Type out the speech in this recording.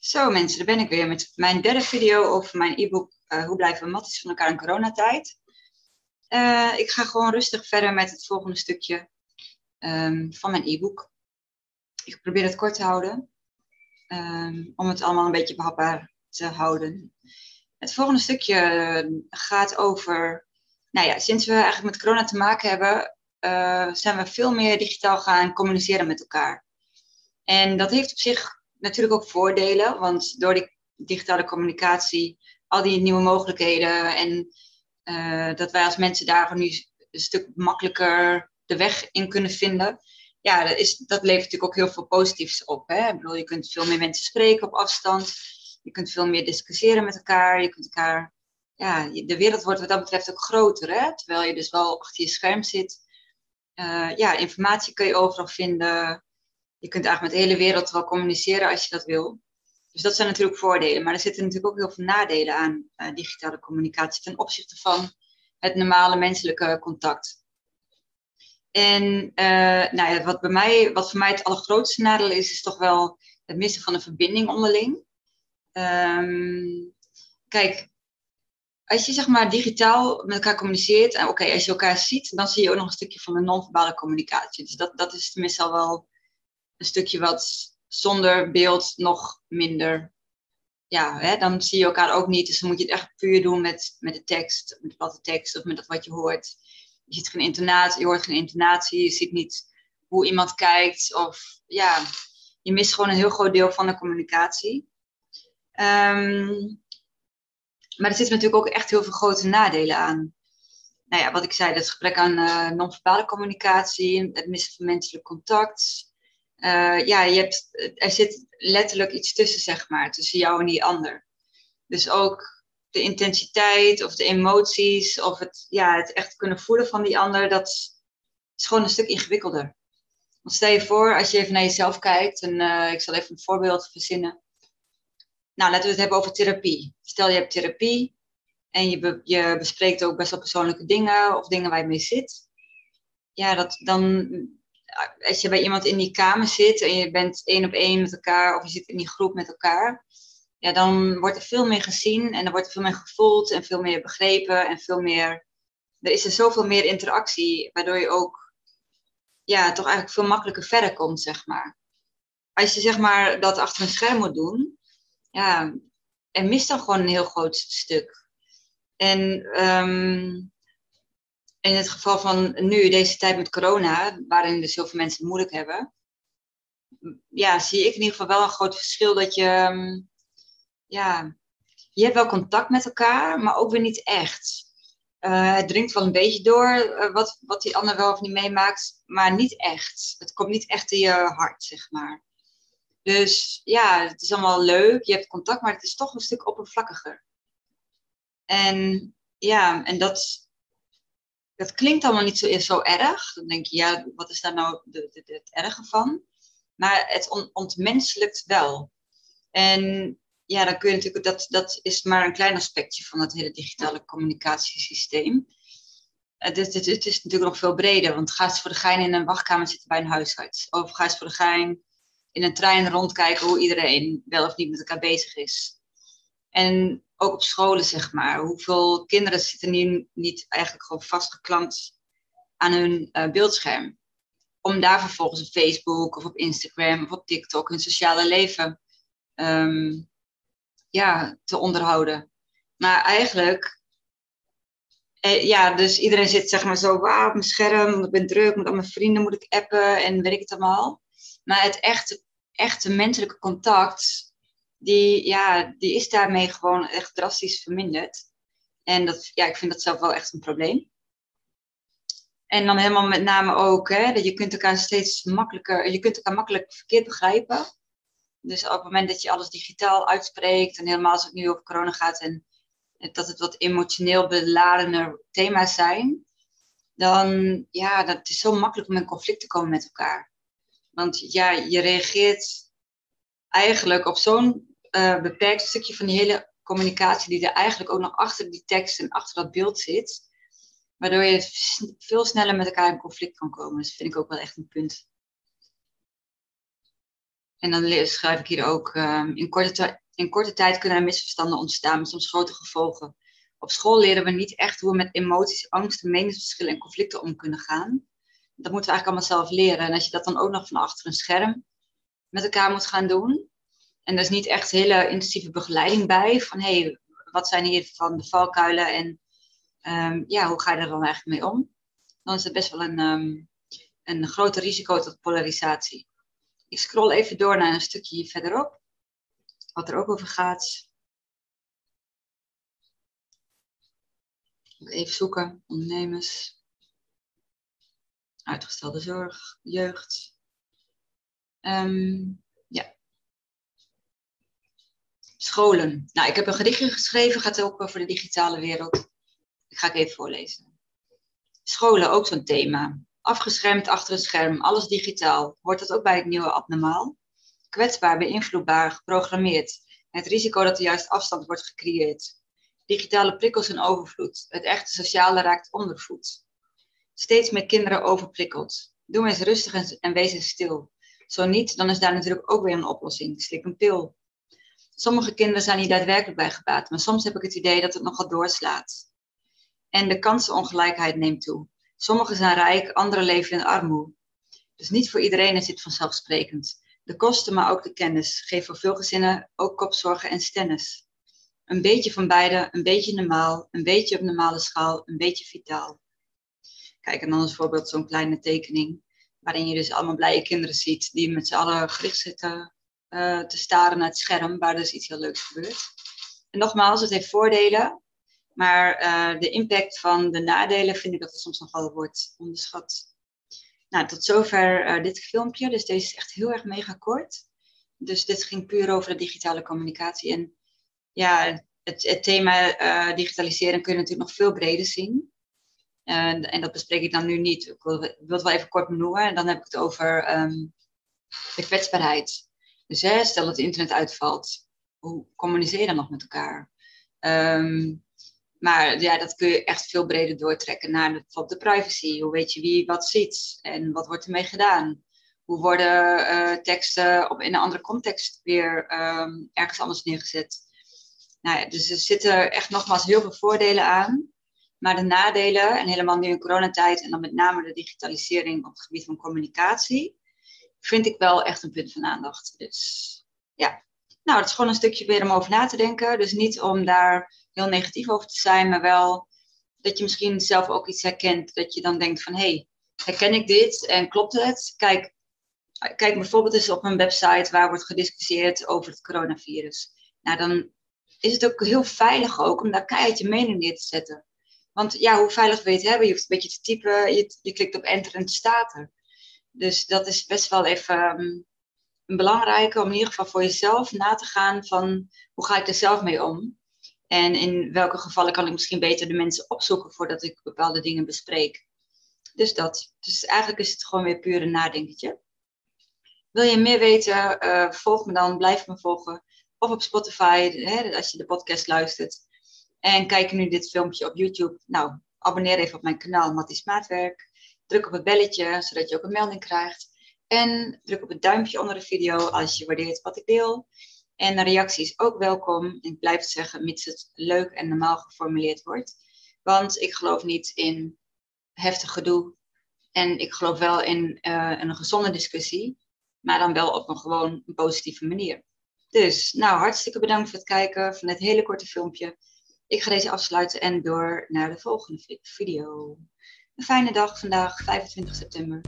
Zo mensen, daar ben ik weer met mijn derde video over mijn e-book uh, Hoe blijven we matties van elkaar in coronatijd. Uh, ik ga gewoon rustig verder met het volgende stukje um, van mijn e-book. Ik probeer het kort te houden, um, om het allemaal een beetje behapbaar te houden. Het volgende stukje eh, gaat over, nou ja, sinds we eigenlijk met corona te maken hebben, zijn we veel meer digitaal gaan communiceren met elkaar. En dat heeft op zich natuurlijk ook voordelen, want door die digitale communicatie, al die nieuwe mogelijkheden en uh, dat wij als mensen daar nu een stuk makkelijker de weg in kunnen vinden. Ja, dat, is, dat levert natuurlijk ook heel veel positiefs op. Hè? Ik bedoel, je kunt veel meer mensen spreken op afstand. Je kunt veel meer discussiëren met elkaar. Je kunt elkaar, ja, de wereld wordt wat dat betreft ook groter. Hè? Terwijl je dus wel achter je scherm zit. Uh, ja, informatie kun je overal vinden je kunt eigenlijk met de hele wereld wel communiceren als je dat wil. Dus dat zijn natuurlijk voordelen. Maar er zitten natuurlijk ook heel veel nadelen aan uh, digitale communicatie ten opzichte van het normale menselijke contact. En uh, nou ja, wat, bij mij, wat voor mij het allergrootste nadeel is, is toch wel het missen van een verbinding onderling. Um, kijk, als je zeg maar digitaal met elkaar communiceert, en oké, als je elkaar ziet, dan zie je ook nog een stukje van de non-verbale communicatie. Dus dat, dat is tenminste al wel een stukje wat zonder beeld nog minder. Ja, hè, dan zie je elkaar ook niet. Dus dan moet je het echt puur doen met, met de tekst, met de platte tekst of met dat wat je hoort. Je ziet geen intonatie, je hoort geen intonatie, je ziet niet hoe iemand kijkt. Of ja, je mist gewoon een heel groot deel van de communicatie. Um, maar er zitten natuurlijk ook echt heel veel grote nadelen aan. Nou ja, wat ik zei, het gebrek aan uh, non-verbale communicatie, het missen van menselijk contact, uh, ja, je hebt, er zit letterlijk iets tussen, zeg maar, tussen jou en die ander. Dus ook de intensiteit of de emoties of het, ja, het echt kunnen voelen van die ander, dat is gewoon een stuk ingewikkelder. Want stel je voor, als je even naar jezelf kijkt, en uh, ik zal even een voorbeeld verzinnen. Nou, laten we het hebben over therapie. Stel je hebt therapie en je, je bespreekt ook best wel persoonlijke dingen of dingen waar je mee zit. Ja, dat, dan als je bij iemand in die kamer zit en je bent één op één met elkaar of je zit in die groep met elkaar, ja, dan wordt er veel meer gezien en er wordt veel meer gevoeld en veel meer begrepen en veel meer. Er is er zoveel meer interactie, waardoor je ook ja, toch eigenlijk veel makkelijker verder komt, zeg maar. Als je zeg maar dat achter een scherm moet doen, ja, er mist dan gewoon een heel groot stuk. En um, in het geval van nu, deze tijd met corona, waarin dus heel veel mensen het moeilijk hebben, ja, zie ik in ieder geval wel een groot verschil dat je, ehm, ja, je hebt wel contact met elkaar, maar ook weer niet echt. Uh, het dringt wel een beetje door uh, wat, wat die ander wel of niet meemaakt, maar niet echt. Het komt niet echt in je hart, zeg maar. Dus ja, het is allemaal leuk, je hebt contact, maar het is toch een stuk oppervlakkiger. En ja, en dat, dat klinkt allemaal niet zo, zo erg. Dan denk je, ja, wat is daar nou de, de, de, het erge van? Maar het on, ontmenselijkt wel. En ja, dan kun je natuurlijk, dat, dat is maar een klein aspectje van het hele digitale communicatiesysteem. Het is, het, het is natuurlijk nog veel breder, want ga eens voor de gein in een wachtkamer zitten bij een huisarts. Of ga eens voor de gein in een trein rondkijken hoe iedereen wel of niet met elkaar bezig is. En ook op scholen, zeg maar. Hoeveel kinderen zitten nu niet eigenlijk gewoon vastgeklampt aan hun uh, beeldscherm? Om daar vervolgens op Facebook of op Instagram of op TikTok hun sociale leven um, ja, te onderhouden. Maar eigenlijk, eh, ja, dus iedereen zit zeg maar zo, wauw, op mijn scherm, ik ben druk, met al mijn vrienden moet ik appen en weet ik het allemaal. Maar het echte, echte menselijke contact die, ja, die is daarmee gewoon echt drastisch verminderd. En dat, ja, ik vind dat zelf wel echt een probleem. En dan helemaal met name ook, hè, dat je kunt elkaar steeds makkelijker, je kunt elkaar makkelijk verkeerd begrijpen. Dus op het moment dat je alles digitaal uitspreekt, en helemaal als het nu over corona gaat en dat het wat emotioneel beladener thema's zijn, dan ja, dat is zo makkelijk om in conflict te komen met elkaar. Want ja, je reageert eigenlijk op zo'n uh, beperkt stukje van die hele communicatie die er eigenlijk ook nog achter die tekst en achter dat beeld zit. Waardoor je veel sneller met elkaar in conflict kan komen. Dus vind ik ook wel echt een punt. En dan schrijf ik hier ook, um, in, korte in korte tijd kunnen er misverstanden ontstaan met soms grote gevolgen. Op school leren we niet echt hoe we met emoties, angsten, meningsverschillen en conflicten om kunnen gaan. Dat moeten we eigenlijk allemaal zelf leren. En als je dat dan ook nog van achter een scherm met elkaar moet gaan doen. En er is niet echt hele intensieve begeleiding bij. Van hé, hey, wat zijn hier van de valkuilen en um, ja, hoe ga je er dan eigenlijk mee om? Dan is het best wel een, um, een groter risico tot polarisatie. Ik scroll even door naar een stukje verderop. Wat er ook over gaat. Even zoeken, ondernemers. Uitgestelde zorg, jeugd. Um. Scholen. Nou, ik heb een gedichtje geschreven, gaat ook over de digitale wereld. Ik ga ik even voorlezen. Scholen, ook zo'n thema. Afgeschermd achter een scherm, alles digitaal. Hoort dat ook bij het nieuwe abnormaal? Kwetsbaar, beïnvloedbaar, geprogrammeerd. Het risico dat er juist afstand wordt gecreëerd. Digitale prikkels in overvloed. Het echte sociale raakt ondervoed. Steeds meer kinderen overprikkeld. Doe eens rustig en wees eens stil. Zo niet, dan is daar natuurlijk ook weer een oplossing. Slik een pil. Sommige kinderen zijn hier daadwerkelijk bij gebaat, maar soms heb ik het idee dat het nogal doorslaat. En de kansenongelijkheid neemt toe. Sommigen zijn rijk, anderen leven in armoede. Dus niet voor iedereen is dit vanzelfsprekend. De kosten, maar ook de kennis, geven voor veel gezinnen ook kopzorgen en stennis. Een beetje van beide, een beetje normaal, een beetje op normale schaal, een beetje vitaal. Kijk, en dan als voorbeeld zo'n kleine tekening, waarin je dus allemaal blije kinderen ziet die met z'n allen gericht zitten uh, te staren naar het scherm, waar dus iets heel leuks gebeurt. En nogmaals, het heeft voordelen, maar uh, de impact van de nadelen vind ik dat het soms nogal wordt onderschat. Nou, tot zover uh, dit filmpje. Dus deze is echt heel erg mega kort. Dus dit ging puur over de digitale communicatie. En ja, het, het thema digitaliseren kun je natuurlijk nog veel breder zien. En, en dat bespreek ik dan nu niet. Ik wil, wil het wel even kort benoemen. En dan heb ik het over um, de kwetsbaarheid. Dus hè, stel dat het internet uitvalt. Hoe communiceer je dan nog met elkaar? Um, maar ja, dat kun je echt veel breder doortrekken naar bijvoorbeeld de privacy. Hoe weet je wie wat ziet en wat wordt ermee gedaan? Hoe worden uh, teksten op, in een andere context weer um, ergens anders neergezet? Nou ja, dus er zitten echt nogmaals heel veel voordelen aan. Maar de nadelen, en helemaal nu in coronatijd, en dan met name de digitalisering op het gebied van communicatie, vind ik wel echt een punt van aandacht. Dus ja, nou, het is gewoon een stukje weer om over na te denken. Dus niet om daar heel negatief over te zijn, maar wel dat je misschien zelf ook iets herkent. Dat je dan denkt van, hé, hey, herken ik dit en klopt het? Kijk, kijk bijvoorbeeld eens op een website waar wordt gediscussieerd over het coronavirus. Nou, dan is het ook heel veilig ook om daar keihard je mening neer te zetten. Want ja, hoe veilig wil je het hebben? Je hoeft een beetje te typen, je, je klikt op enter en het staat er. Dus dat is best wel even um, een belangrijke om in ieder geval voor jezelf na te gaan van hoe ga ik er zelf mee om? En in welke gevallen kan ik misschien beter de mensen opzoeken voordat ik bepaalde dingen bespreek. Dus dat. Dus eigenlijk is het gewoon weer puur een nadenketje. Wil je meer weten, uh, volg me dan, blijf me volgen. Of op Spotify, hè, als je de podcast luistert. En kijk nu dit filmpje op YouTube. Nou, abonneer even op mijn kanaal Matties Maatwerk. Druk op het belletje, zodat je ook een melding krijgt. En druk op het duimpje onder de video als je waardeert wat ik deel. En een reactie is ook welkom. Ik blijf het zeggen, mits het leuk en normaal geformuleerd wordt. Want ik geloof niet in heftig gedoe. En ik geloof wel in uh, een gezonde discussie. Maar dan wel op een gewoon positieve manier. Dus, nou, hartstikke bedankt voor het kijken van dit hele korte filmpje. Ik ga deze afsluiten en door naar de volgende video. Een fijne dag vandaag, 25 september.